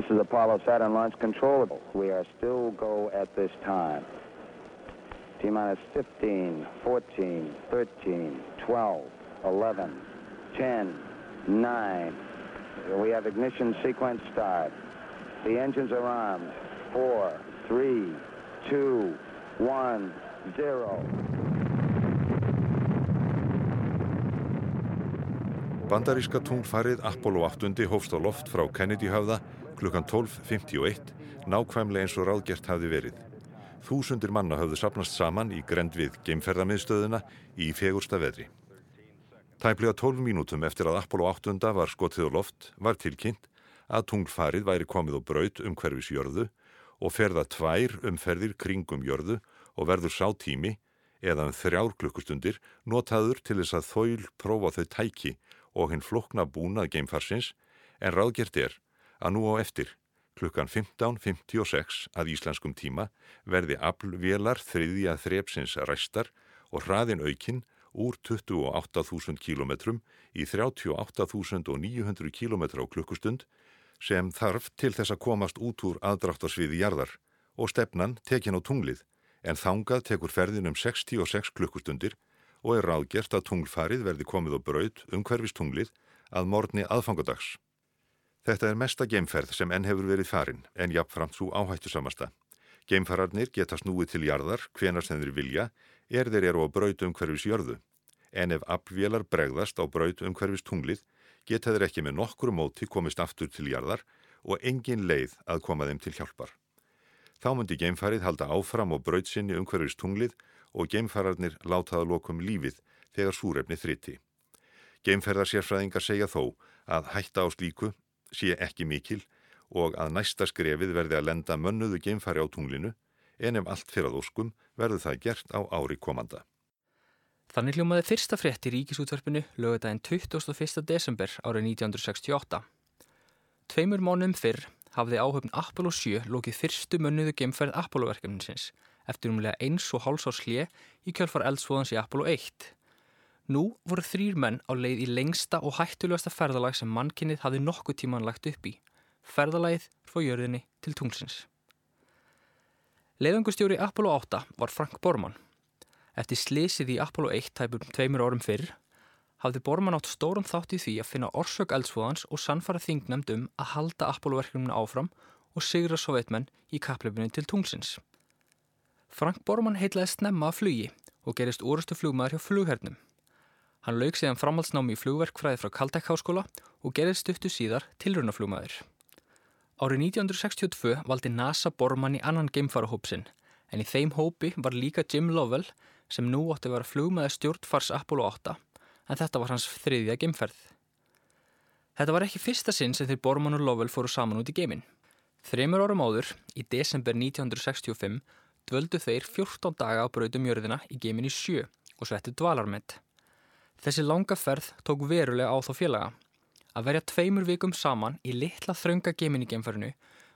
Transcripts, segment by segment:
This is Apollo Saturn Launch Control. We are still go at this time. T minus 15, 14, 13, 12, 11, 10, 9. We have ignition sequence start. The engines are armed. 4, 3, 2, 1, 0. Bandaríska Apollo 8 hófst á loft frá Kennedy hafða klukkan 12.51 nákvæmlega eins og ráðgert hafði verið. Þúsundir manna hafðu sapnast saman í grend við geimferðamiðstöðuna í fegursta veðri. Tæplega 12 mínútum eftir að Apollo 8 var skotið á loft var tilkynnt að tungfarið væri komið á braut um hverfis jörðu og ferða tvær umferðir kringum jörðu og verður sá tími eða um þrjár klukkustundir notaður til þess að þóil prófa þau tæki og hinn flokna búnað geimfarsins en ráðgert er að nú á eftir klukkan 15.56 að íslenskum tíma verði aflvélar þriðja þrepsins ræstar og hraðin aukinn úr 28.000 km í 38.900 km á klukkustund sem þarf til þess að komast út úr aðdráttasviði jarðar og stefnan tekin á tunglið en þangað tekur ferðin um 66 klukkustundir og er ráðgert að tunglfarið verði komið á braud um hverfist tunglið að morgni aðfangadags. Þetta er mesta geimferð sem enn hefur verið farin en jafnframt svo áhættu samasta. Geimfararnir geta snúið til jarðar hvenar sem þeir vilja er þeir eru á braud um hverfis jörðu. En ef appvélar bregðast á braud um hverfis tunglið geta þeir ekki með nokkru móti komist aftur til jarðar og engin leið að koma þeim til hjálpar. Þá myndi geimfarið halda áfram og braud sinni um hverfis tunglið og geimfararnir látaða lokum lífið þegar súrefni þriti. Geimferðarsérfræðingar segja þó að hætta á slíku sé ekki mikil og að næsta skrefið verði að lenda mönnuðu geimfari á tunglinu en ef allt fyrir að óskum verður það gert á ári komanda. Þannig hljómaði fyrsta frétt í ríkisútverfinu lögudaginn 21. desember árið 1968. Tveimur mánum fyrr hafði áhöfn Apollo 7 lókið fyrstu mönnuðu geimferð Apollo-verkefninsins eftir umlega eins og hálsás hlje í kjölfar eldsfóðans í Apollo 1. Nú voru þrýr menn á leið í lengsta og hættulegasta ferðalag sem mannkinnið hafði nokkuð tíman lagt upp í. Ferðalagið frá jörðinni til tunglsins. Leðangustjóri Apollo 8 var Frank Bormann. Eftir slísið í Apollo 1 tæpum tveimur árum fyrr hafði Bormann átt stórum þátt í því að finna orsök eldsfóðans og sannfara þingnefnd um að halda Apollo-verkefninu áfram og sigra sovjetmenn í kapleifinu til tunglsins. Frank Bormann heitlaði snemma að flugi og gerist orustu flugmaður hjá flughernum. Hann lauk síðan framhaldsnámi í flugverkfræði frá Kaldek háskóla og gerði stuttu síðar tilrunaflugmaður. Árið 1962 valdi NASA Bormann í annan geimfarahópsinn en í þeim hópi var líka Jim Lovell sem nú átti að vera flugmaði stjórnfars Apollo 8 en þetta var hans þriðja geimferð. Þetta var ekki fyrsta sinn sem þeir Bormann og Lovell fóru saman út í geimin. Þreymur árum áður, í desember 1965, dvöldu þeir 14 daga á brautum jörðina í geimin í sjö og svettu dvalarmett. Þessi langa ferð tók verulega á þá félaga. Að verja tveimur vikum saman í litla þrönga gemin í geimferðinu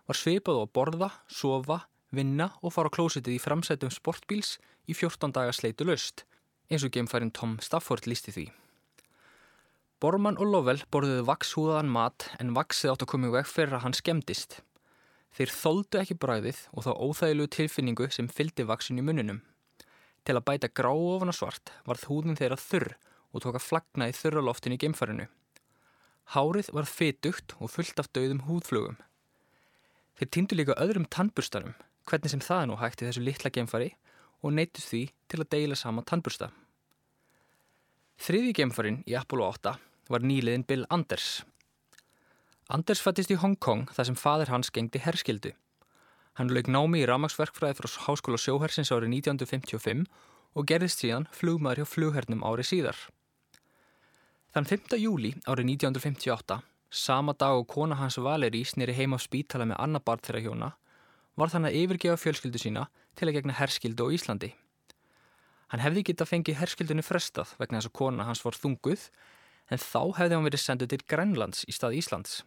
var svipað á að borða, sofa, vinna og fara á klósitið í framsætum sportbíls í 14 dagar sleitu löst, eins og geimfærin Tom Stafford lísti því. Bormann og Lovell borðuðu vakshúðaðan mat en vaksið átt að koma í veg fyrir að hann skemmtist. Þeir þóldu ekki bræðið og þá óþægilegu tilfinningu sem fyldi vaksin í muninum. Til að bæta grá ofan og svart varð húðin þeirra þurr og tók að flagna í þurraloftin í geimfarinu. Hárið var fytugt og fullt af döðum húðflugum. Þeir týndu líka öðrum tannburstarum, hvernig sem það nú hægt í þessu litla geimfari og neytust því til að deila sama tannbursta. Þriði geimfarin í Apollo 8 var nýliðin Bill Anders. Anders fættist í Hong Kong þar sem fadir hans gengdi herskildu. Hann lög námi í ramagsverkfræði frá Háskóla sjóhersins árið 1955 og gerðist síðan flugmaður hjá flughernum árið síðar. Þann 5. júli árið 1958, sama dag og kona hans Valeri snýri heim á spítala með annar barð þeirra hjóna, var þann að yfirgefa fjölskyldu sína til að gegna herskildu á Íslandi. Hann hefði geta fengið herskildunni frestað vegna þess að kona hans var þunguð, en þá hefði hann verið senduð til Grænlands í stað Íslands.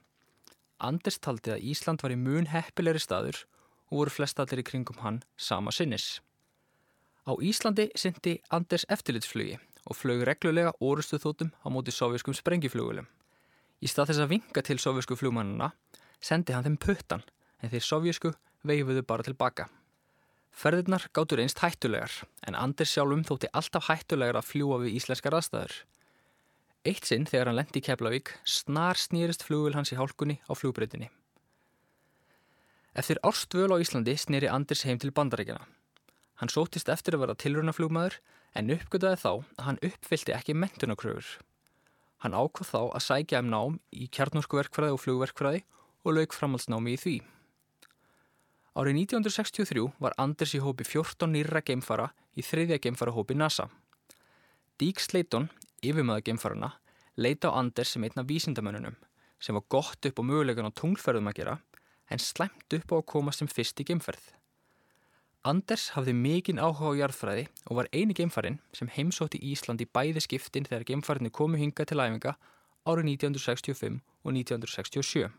Anders taldi að Ísland var í mun heppilegri staður og voru flestallir í kringum hann sama sinnis. Á Íslandi syndi Anders eftirlitsflugi og flög reglulega orustu þóttum á móti sovjaskum sprengiflugulum. Í stað þess að vinga til sovjasku flugmannuna sendi hann þeim puttan en þeir sovjísku veifuðu bara tilbaka. Ferðirnar gáttur einst hættulegar en Anders sjálfum þótti alltaf hættulegar að fljúa við íslenskar aðstæður. Eitt sinn þegar hann lendi í Keflavík snar snýrist flugul hans í hálkunni á flugbreytinni. Eftir árstvöl á Íslandi snýri Anders heim til bandarækjana. Hann sótist eftir að vera tilrunaflugmaður en uppgötaði þá að hann uppfylti ekki mentunakröfur. Hann ákvað þá að sækja um nám í kjarnórskuverkfræði og flugverkfræði og lauk framhaldsnámi í því. Árið 1963 var Anders í hópi 14 nýra geimfara í þriðja geimfara hópi NASA. Dík Sleiton, yfirmöða geimfarana, leita á Anders sem einna vísindamönnunum sem var gott upp á mögulegan á tunglferðum að gera en slæmt upp á að komast sem fyrst í geimferð. Anders hafði mikinn áhuga á jarðfræði og var eini geimfarin sem heimsótti Ísland í bæði skiptin þegar geimfarinni komu hinga til æfinga árið 1965 og 1967.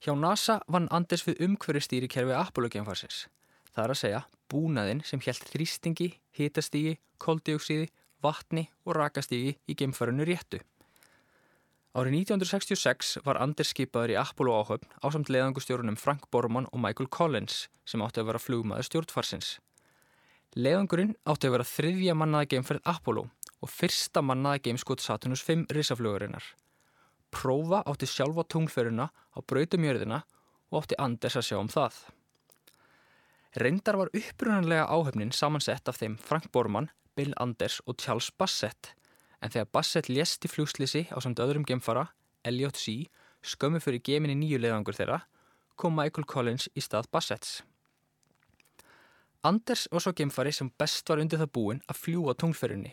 Hjá NASA vann Anders við umhverju stýrikerfi Apollo geimfarsins. Það er að segja búnaðinn sem hjælt þrýstingi, hitastígi, koldioksíði, vatni og rakastígi í geimfarinu réttu. Árið 1966 var Anders skipaður í Apollo áhöfn á samt leðangustjórunum Frank Borman og Michael Collins sem átti að vera flugmaður stjórnfarsins. Leðangurinn átti að vera þriðja mannaða geimferð Apollo og fyrsta mannaða geimskot Saturnus 5 risaflugurinnar. Prófa átti sjálf á tunglferuna á brautumjörðina og átti Anders að sjá um það. Reyndar var upprunanlega áhöfnin samansett af þeim Frank Borman, Bill Anders og Charles Bassett en þegar Bassett lést í flugslýsi á samt öðrum gemfara, Elliot C., skömmu fyrir geminni nýju leðangur þeirra, kom Michael Collins í stað Bassetts. Anders var svo gemfari sem best var undir það búin að fljúa tunglferðinni.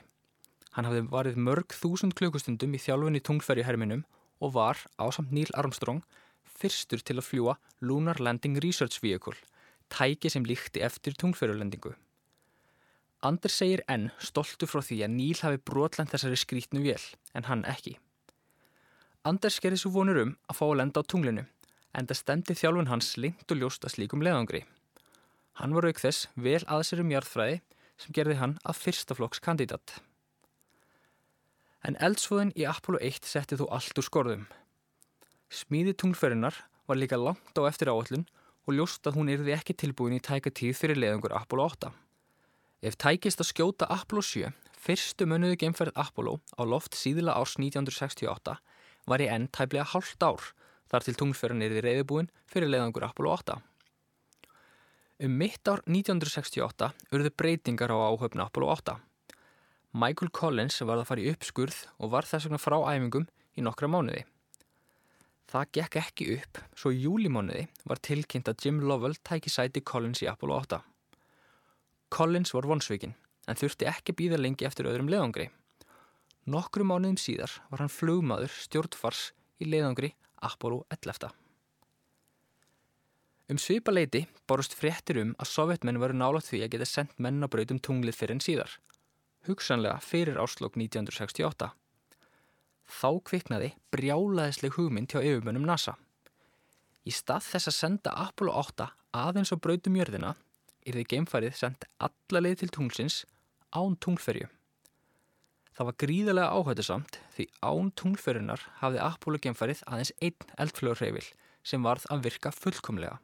Hann hafði varið mörg þúsund klukustundum í þjálfunni tunglferðiherminum og var, á samt Neil Armstrong, fyrstur til að fljúa Lunar Landing Research Vehicle, tæki sem líkti eftir tunglferðulendingu. Anders segir enn stoltu frá því að Níl hafi brotlænt þessari skrítnu vél, en hann ekki. Anders gerði svo vonur um að fá að lenda á tunglinu, en það stemdi þjálfun hans lengt og ljóst að slíkum leðangri. Hann var auk þess vel aðsir um jarðfræði sem gerði hann að fyrstaflokks kandidat. En eldsfóðin í Apollo 1 setti þó allt úr skorðum. Smíði tunglferðinar var líka langt á eftir áallun og ljóst að hún erði ekki tilbúin í tæka tíð fyrir leðangur Apollo 8. Ef tækist að skjóta Apollo 7, fyrstu mönuðu geimferð Apollo á loft síðila árs 1968 var í enn tæplega hálft ár þar til tunglferðin er í reyðbúin fyrir leiðangur Apollo 8. Um mitt ár 1968 urðu breytingar á áhöfna Apollo 8. Michael Collins var að fara í uppskurð og var þess vegna frá æfingum í nokkra mánuði. Það gekk ekki upp, svo í júlimánuði var tilkynnt að Jim Lovell tæki sæti Collins í Apollo 8. Collins var vonsvikinn en þurfti ekki býða lengi eftir öðrum leiðangri. Nokkru mánuðum síðar var hann flugmaður stjórnfars í leiðangri Apollo 11. Um svipa leiti borust fréttir um að sovjetmenn varu nálátt því að geta sendt menn á brautum tunglið fyrir en síðar. Hugsanlega fyrir áslokk 1968. Þá kviknaði brjálaðisleg hugmynd hjá yfirmönnum NASA. Í stað þess að senda Apollo 8 aðeins á brautum jörðina er þið geimfarið sendt alla leið til tunglsins án tunglferju. Það var gríðarlega áhættusamt því án tunglferjunar hafði Apollo geimfarið aðeins einn eldflögurreifil sem varð að virka fullkomlega.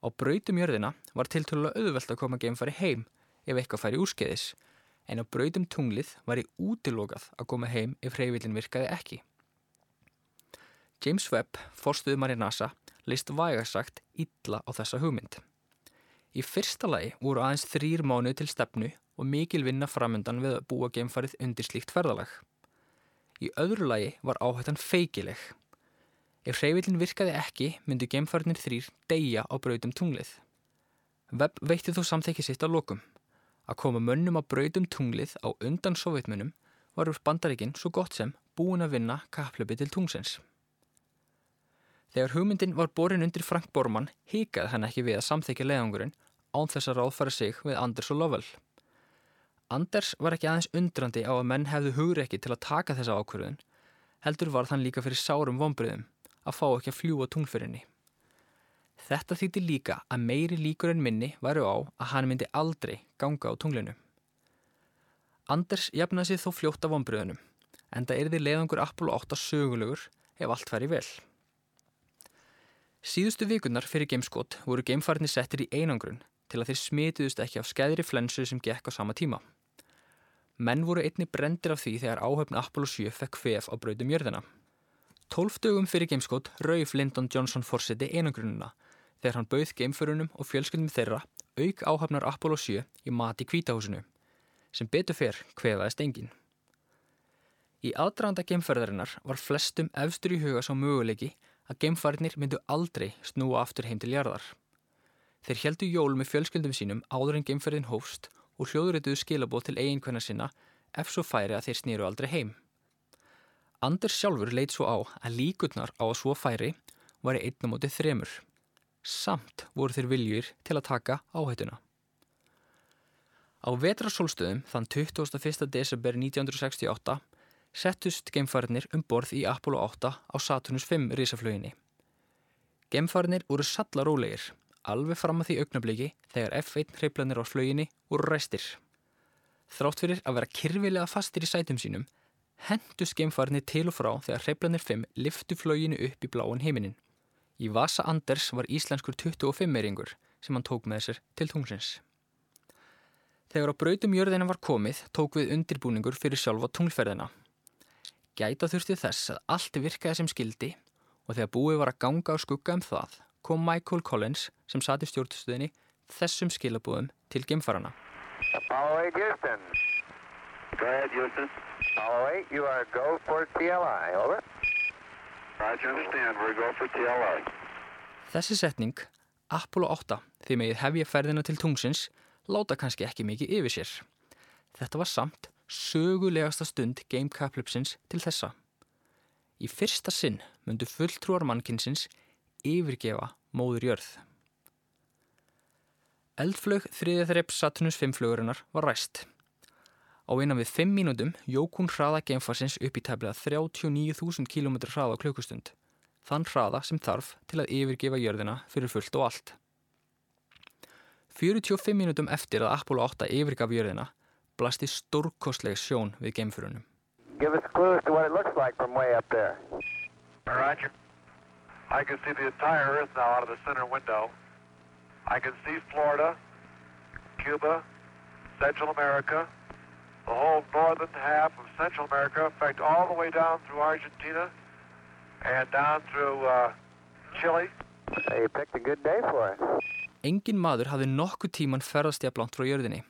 Á brautum jörðina var tiltölulega auðvelt að koma geimfari heim ef eitthvað færi úrskeiðis en á brautum tunglið var í útilokað að koma heim ef reifilin virkaði ekki. James Webb, forstuðumar í NASA, leist vægarsagt illa á þessa hugmynd. Í fyrsta lagi voru aðeins þrýr mánuð til stefnu og mikil vinna framöndan við að búa geimfarið undir slíkt ferðalag. Í öðru lagi var áhættan feikileg. Ef hreyfillin virkaði ekki myndi geimfariðnir þrýr deyja á brautum tunglið. Webb veitti þó samþekki sitt á lokum. Að koma mönnum á brautum tunglið á undan sovjetmönnum var úr bandaríkinn svo gott sem búin að vinna kaplöpi til tungsins. Þegar hugmyndin var borin undir Frank Bormann hikaði hann ekki við að samþekja leiðangurinn án þess að ráðfæra sig við Anders og Lovell. Anders var ekki aðeins undrandi á að menn hefðu hugreiki til að taka þessa ákvörðun, heldur var þann líka fyrir sárum vonbriðum að fá ekki að fljúa tunglfyrinni. Þetta þýtti líka að meiri líkur en minni væru á að hann myndi aldrei ganga á tunglinu. Anders jafnaði sig þó fljótt af vonbriðunum, en það erði leiðangur Apollo 8 sögulegur ef allt færi vel. Síðustu vikunar fyrir gameskot voru gamefarnir settir í einangrun til að þeir smituðust ekki af skæðri flensu sem gekk á sama tíma. Menn voru einni brendir af því þegar áhöfn Apollo 7 fekk hvef á brautum jörðina. Tólf dögum fyrir gameskot rauf Lyndon Johnson fórseti einangrununa þegar hann bauð geimförunum og fjölskyldum þeirra auk áhafnar Apollo 7 í mati kvítahúsinu sem betur fyrr hvefaðist engin. Í aðdraðanda geimferðarinnar var flestum efstur í huga sá möguleiki að geimfariðnir myndu aldrei snúa aftur heim til jarðar. Þeir heldu jól með fjölskyldum sínum áður en geimferðin hófst og hljóðurituðu skilabóð til eiginkvenna sinna ef svo færi að þeir snýru aldrei heim. Anders sjálfur leit svo á að líkurnar á að svo færi var í einnum mótið þremur. Samt voru þeir viljur til að taka áhættuna. Á vetrasólstöðum þann 21. desember 1968 settust geimfariðnir um borð í Apollo 8 á Saturnus 5 risaflöginni. Geimfariðnir voru sallarólegir, alveg fram að því augnabliki þegar F1 hreiplanir á flöginni voru ræstir. Þrátt fyrir að vera kyrfilega fastir í sætum sínum, hendust geimfariðnir til og frá þegar hreiplanir 5 liftu flöginni upp í bláin heiminin. Í Vasa Anders var íslenskur 25-meiringur sem hann tók með sér til tunglsins. Þegar á brautum jörðina var komið tók við undirbúningur fyrir sjálfa tunglferðina Gæta þurfti þess að allt virkaði sem skildi og þegar búið var að ganga á skugga um það kom Michael Collins sem sati stjórnstöðinni þessum skilabúðum til gemfarana. Apollo 8 Houston. Go ahead Houston. Apollo 8, you are go for TLI, over. Roger, understand, we're go for TLI. Þessi setning, Apollo 8, því megið hefja ferðina til tungsins, láta kannski ekki mikið yfir sér. Þetta var samt sögulegasta stund Game Caplipsins til þessa. Í fyrsta sinn myndu fulltrúar mannkinsins yfirgefa móður jörð. Eldflög þriðið þrepp Saturnus 5 flugurinnar var ræst. Á einan við 5 mínútum jók hún hraða geimfarsins upp í tefnilega 39.000 km hraða á klukustund. Þann hraða sem þarf til að yfirgefa jörðina fyrir fullt og allt. 45 mínútum eftir að Apollo 8 yfirgaf jörðina blasti stórkostleg sjón við geimfurunum. Give us clues to what it looks like from way up there. Roger. I can see the entire Earth now out of the center window. I can see Florida, Cuba, Central America, the whole northern half of Central America, in fact, all the way down through Argentina and down through uh, Chile. Hey, you picked a good day for it. Engin maður hafði nokkuð tíman ferðast í að blant frá jörðinni.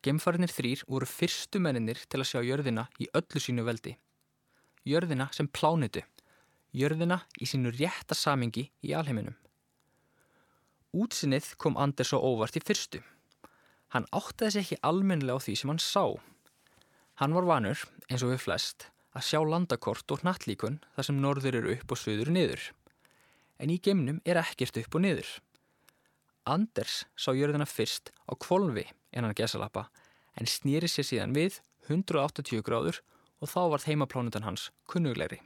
Gemfarinnir þrýr voru fyrstu menninir til að sjá jörðina í öllu sínu veldi. Jörðina sem plánitu. Jörðina í sínu rétta samingi í alheiminum. Útsinnið kom Anders á óvart í fyrstu. Hann áttaði sig ekki almennilega á því sem hann sá. Hann var vanur, eins og við flest, að sjá landakort og nattlíkun þar sem norður eru upp og söður niður. En í gemnum er ekkert upp og niður. Anders sá jörðina fyrst á kvolvi innan gesalappa en snýri sér síðan við 180 gráður og þá var þeimaplánutan hans kunnugleiri.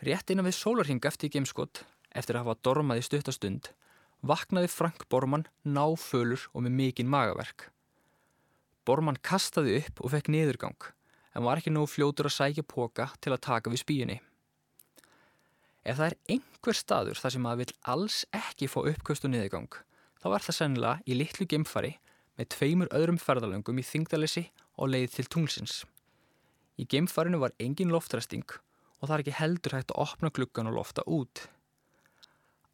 Rétt innan við sólarhing eftir gemskott, eftir að hafa dormað í stuttastund, vaknaði Frank Bormann náfölur og með mikinn magaverk. Bormann kastaði upp og fekk niðurgang, en var ekki nóg fljótur að sækja póka til að taka við spíunni. Ef það er einhver staður þar sem maður vil alls ekki fá uppkvöst og niðurgang, þá var það sennilega í litlu gemfari með tveimur öðrum ferðalöngum í þingdalessi og leið til tunglsins. Í gemfarinu var engin loftræsting og það er ekki heldur hægt að opna klukkan og lofta út.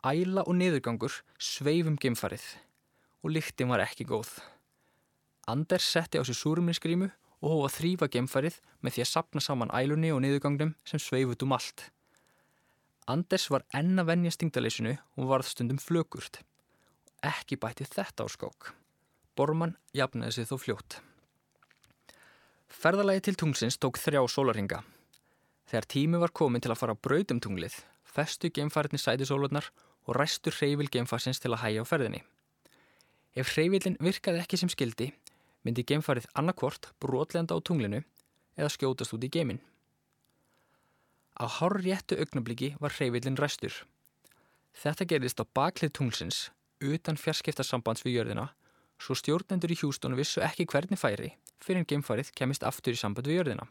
Æla og niðurgangur sveifum gemfarið og lyktin var ekki góð. Anders setti á sig súruminskrímu og hófa þrýfa gemfarið með því að sapna saman ælunni og niðurgangnum sem sveifut um allt. Anders var enna venja stingdalessinu og varð stundum flökurt. Ekki bæti þetta á skók. Bormann jafnaði sig þó fljótt. Ferðalagi til tungsins tók þrjá sólarhinga. Þegar tími var komin til að fara á brautum tunglið, festu geimfæriðni sætisólarnar og ræstu hreyfil geimfarsins til að hægja á ferðinni. Ef hreyfilin virkaði ekki sem skildi, myndi geimfarið annarkvort brotlenda á tunglinu eða skjótast út í geimin. Á hár réttu augnabliki var hreyfilin ræstur. Þetta gerðist á baklið tunglsins utan fjarskiptarsambands við jörðina svo stjórnendur í hjústun vissu ekki hvernig færi fyrir en geimfarið kemist aftur í samband við jörðina.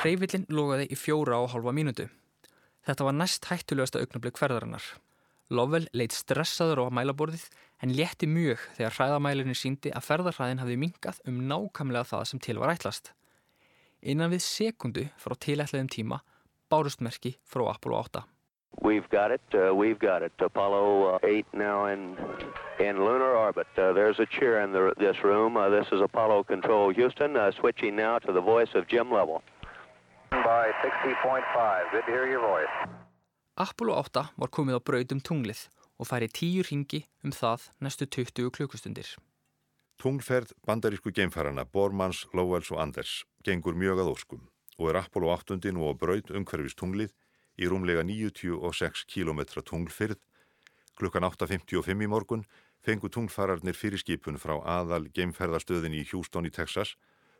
Hreyfillin logaði í fjóra og halva mínútu. Þetta var næst hættulegasta augnablik hverðarinnar. Lovell leitt stressaður á mælaborðið en létti mjög þegar hræðamælirinn síndi að ferðarhræðin hafði mingað um nákamlega það sem til var ætlast. Innan við sekundu frá tilætlaðum tíma bárustmerki frá Apollo 8. We've got it. Uh, we've got it. Apollo uh, 8 now in in lunar orbit. Uh, there's a cheer in the, this room. Uh, this is Apollo Control Houston. Uh, switching now to the voice of Jim Lovell. By 60.5. Good to hear your voice. Apollo 8 var komið á braut um tunglið og færi tíu ringi um það næstu 20 klukkustundir. Tunglferð bandarísku geimfarana Bormans, Lowells og Anders gengur mjög að óskum og er Apollo 8 nú á braut umhverfist tunglið í rúmlega 96 km tunglfyrð. Klukkan 8.55 í morgun fengu tunglfararnir fyrir skipun frá aðal geimferðarstöðin í Houston í Texas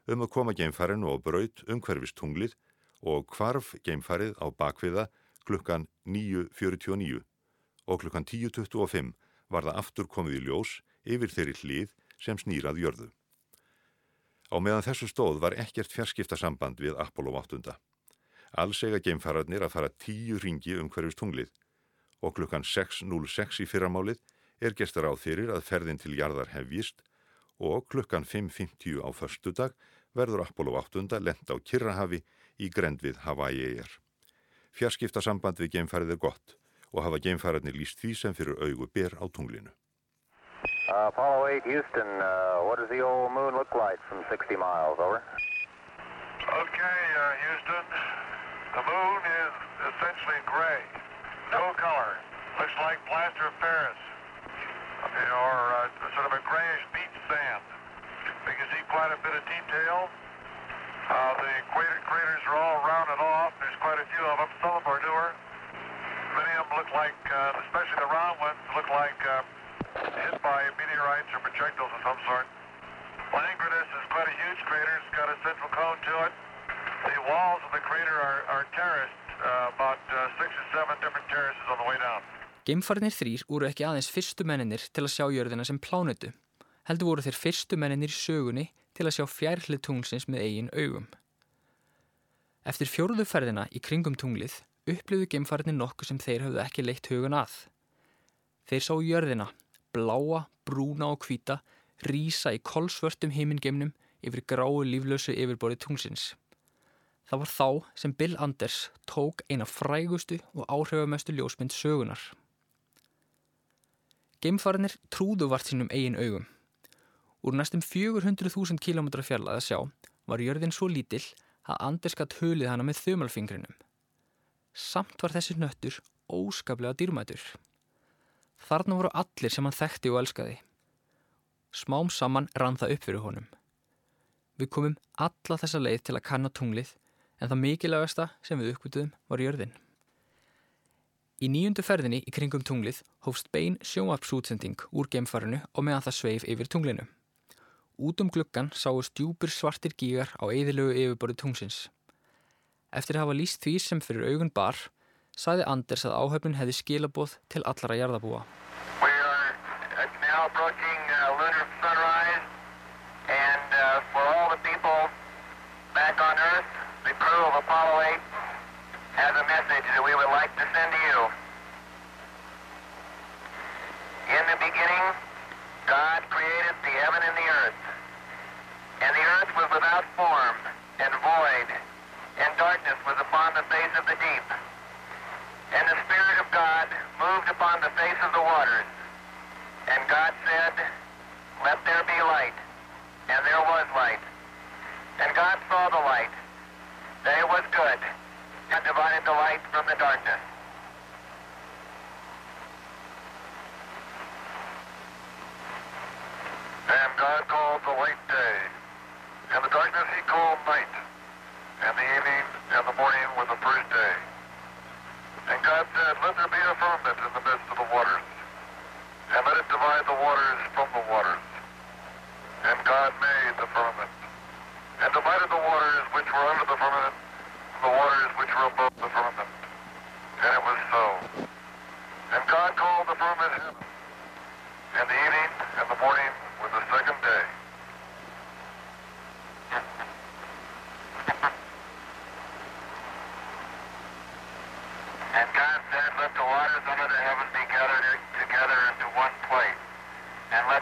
um að koma geimfarinu á braut umhverfist tunglið og kvarf geimfarið á bakviða klukkan 9.49 og klukkan 10.25 var það aftur komið í ljós yfir þeirri hlið sem snýrað jörðu. Á meðan þessu stóð var ekkert fjarskiptasamband við Apollo 8. Alls eiga geimfararnir að fara tíu ringi um hverjus tunglið og klukkan 6.06 í fyrramálið er gestur á fyrir að ferðin til jarðar hefjist og klukkan 5.50 á förstu dag verður Apollo 8 lenda á Kirrahafi í grend við Hawaii-egar. Fjarskiptasamband við geimfarið er gott og hafa geimfararnir líst því sem fyrir augu ber á tunglinu. Uh, Apollo 8 Houston, uh, what does the old moon look like from 60 miles? Over. Okay, uh, Houston. The moon is essentially gray. No color. Looks like plaster of Paris. Or uh, sort of a grayish beach sand. We can see quite a bit of detail. Uh, the crater, craters are all rounded off. There's quite a few of them. Some of them are newer. Many of them look like, uh, especially the round ones, look like uh, hit by meteorites or projectiles of some sort. Langrenus is quite a huge crater. It's got a central cone to it. The walls of the crater are, are terraced, uh, about uh, six or seven different terraces on the way down. Geimfarnir þrýr voru ekki aðeins fyrstu menninir til að sjá jörðina sem plánutu. Heldur voru þeir fyrstu menninir í sögunni til að sjá fjærhlið tunglsins með eigin augum. Eftir fjóruðu ferðina í kringum tunglið upplöðu geimfarnir nokkuð sem þeir hafðu ekki leitt hugun að. Þeir sá jörðina, bláa, brúna og hvita, rísa í kolsvörtum heimingeimnum yfir gráu líflösu yfirborði tunglsins. Það var þá sem Bill Anders tók eina frægustu og áhrifamestu ljósmynd sögunar. Geimfarnir trúðu vart sínum eigin augum. Úr næstum 400.000 km fjarlæð að sjá var jörðin svo lítill að Anders gatt hulið hana með þumalfingrinum. Samt var þessi nöttur óskaplega dýrmætur. Þarna voru allir sem hann þekkti og elskaði. Smám saman rann það upp fyrir honum. Við komum alla þessa leið til að kanna tunglið en það mikilvægasta sem við uppgötuðum var jörðin. Í nýjundu ferðinni í kringum tunglið hófst bein sjónvarpsútsending úr geimfarinu og meðan það sveif yfir tunglinu. Út um gluggan sáu stjúpur svartir gígar á eðilögu yfirborði tungsins. Eftir að hafa líst því sem fyrir augun bar, saði Anders að áhöfnin hefði skilaboð til allara jarðabúa. Uh, uh, for all the people back on Earth, the crew of Apollo 8 has a message that we would like to send to you. In the beginning, God created the heaven and the earth, and the earth was without form and void, and darkness was upon the face of the deep. And the Spirit of God moved upon the face of the waters. And God said, Let there be light. And there was light. And God saw the light, that it was good, and divided the light from the darkness. And God called the light day, and the darkness he called night, and the evening and the morning were the first day. And God said, Let there be a firmament in the midst of the waters, and let it divide the waters from the waters. And God made the firmament, and divided the waters which were under the firmament from the waters which were above the firmament. And it was so. And God called the firmament heaven, and the evening and the morning were the second day. said, let the waters under the heaven be gathered together into one place,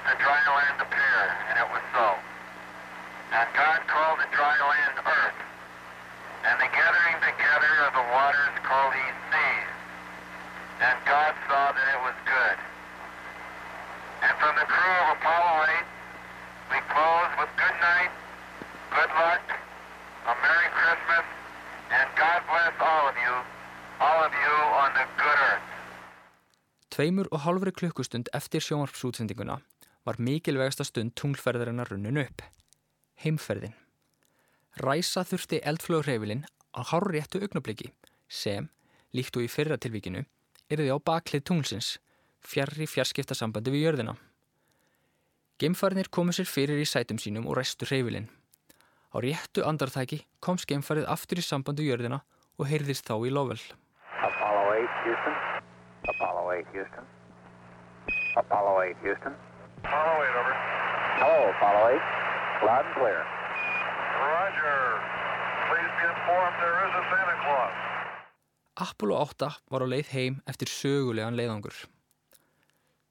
let the dry land appear, and it was so. And God called the dry land earth, and the gathering together of the waters called he seas. And God saw that it was good. And from the crew of Apollo 8, we close with good night, good luck, a Merry Christmas, and God bless all of you, all of you on the good earth. Tveimur og hálfri klukkustund eftir sjónvarpsútsendinguna var mikilvægasta stund tunglferðarinnar runnin upp. Heimferðin. Ræsa þurfti eldflögurheifilinn á hárréttu augnabliki sem, líkt og í fyrra tilvíkinu, erði á baklið tunglsins, fjarr í fjarskiptasambandi við jörðina. Geimfarnir komu sér fyrir í sætum sínum og restu heifilinn. Á réttu andartæki kom skeimfarið aftur í sambandu jörðina og heyrðist þá í Lovell. Apollo 8, Houston. Apollo 8, Houston. Apollo 8, Houston. Apollo 8, over. Hello, Apollo 8. Loud and clear. Roger. Please be informed there is a Santa Claus. Apollo 8 var á leið heim eftir sögulegan leiðangur.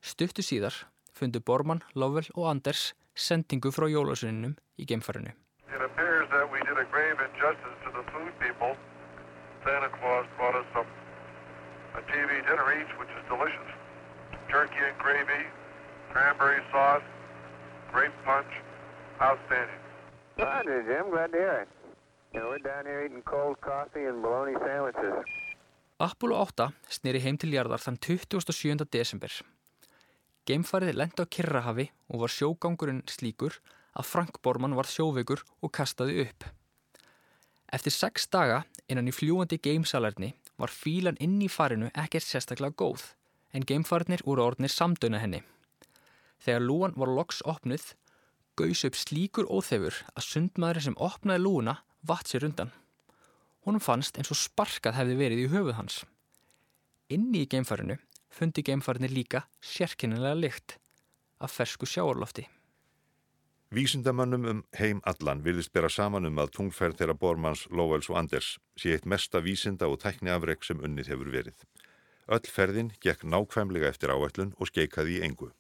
Stuttu síðar fundu Bormann, Lovell og Anders sendingu frá jólasunninum í geimfarinu. It appears that we did a grave injustice to the food people. Santa Claus brought us some a TV dinner each, which is delicious. Glad to hear it. You know, we're down here eating cold coffee and bologna sandwiches. Apollo 8 sneri heim til jarðar þann 27. desember. Geimfarið lendi á Kirrahafi og var sjógangurinn slíkur að Frank Bormann var sjóveikur og kastaði upp. Eftir sex daga innan í fljúandi geimsalarni var fílan inn í farinu ekkert sérstaklega góð en geimfarinir voru orðnir samdöna henni. Þegar lúan var loks opnuð, gaus upp slíkur óþefur að sundmaður sem opnaði lúuna vatt sér undan. Honum fannst eins og sparkað hefði verið í höfuð hans. Inni í geimfarinu fundi geimfarinir líka sérkennilega lykt af fersku sjáarlofti. Vísindamönnum um heim allan virðist bera saman um að tungferð þeirra Bormanns, Lowells og Anders sé eitt mesta vísinda og tækni afreg sem unnið hefur verið. Öll ferðin gekk nákvæmlega eftir áætlun og skeikaði í engu.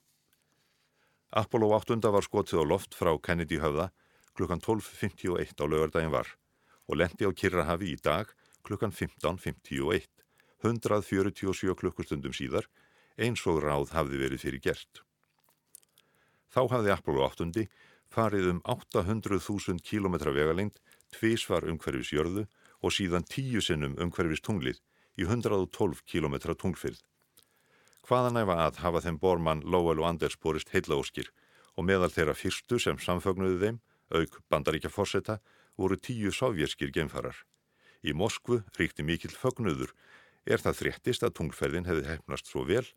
Apollo 8 var skotið á loft frá Kennedy höfða klukkan 12.51 á lögardaginn var og lendi á Kirrahafi í dag klukkan 15.51, 147 klukkustundum síðar, eins og ráð hafði verið fyrir gert. Þá hafði Apollo 8 farið um 800.000 km vegalengd, tvísvar umhverfis jörðu og síðan tíu sinnum umhverfis tunglið í 112 km tunglfyrð. Hvaðan æfa að hafa þeim Bormann, Lowell og Anders borist heillaóskir og meðal þeirra fyrstu sem samfögnuðu þeim, auk bandaríkja fórseta, voru tíu sovjerskir geimfarar. Í Moskvu ríkti mikill fögnuður er það þréttist að tunglferðin hefði hefnast svo vel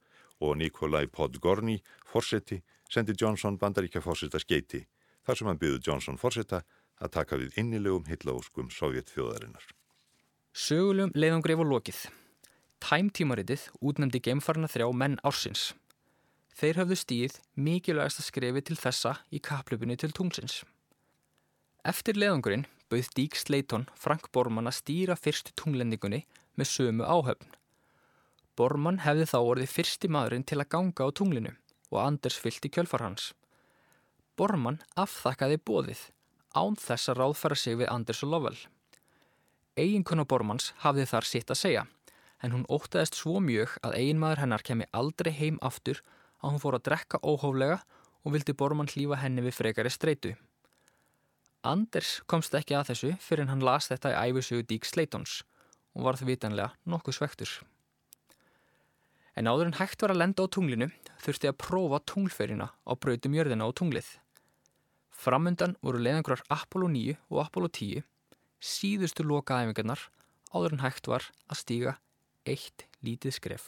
og Nikolai Podgorny, fórseti, sendi Johnson bandaríkja fórseta skeiti þar sem hann byggði Johnson fórseta að taka við innilegum hillaóskum sovjetþjóðarinnar. Sögulegum leiðangreif og lokið. Tæmtímaritið útnefndi geimfarna þrjá menn ársins. Þeir höfðu stíð mikilvægast að skrefi til þessa í kaplöpunni til tungsins. Eftir leiðangurinn bauð Dík Sleiton Frank Bormann að stýra fyrstu tunglendingunni með sömu áhöfn. Bormann hefði þá orðið fyrsti maðurinn til að ganga á tunglinu og Anders fyllt í kjölfar hans. Bormann afþakkaði bóðið án þess að ráðfæra sig við Anders og Lovell. Eiginkona Bormanns hafði þar sitt að segja en hún óttaðist svo mjög að eiginmaður hennar kemi aldrei heim aftur að hún fór að drekka óhóflega og vildi Bormann hlýfa henni við frekari streitu. Anders komst ekki að þessu fyrir hann las þetta í æfisugu Dík Sleitons og varð vitanlega nokkuð svektur. En áður en hægt var að lenda á tunglinu þurfti að prófa tunglferina á brautum jörðina á tunglið. Framundan voru leiðangrar Apollo 9 og Apollo 10, síðustu lokaæfingarnar áður en hægt var að stíga eitt lítið.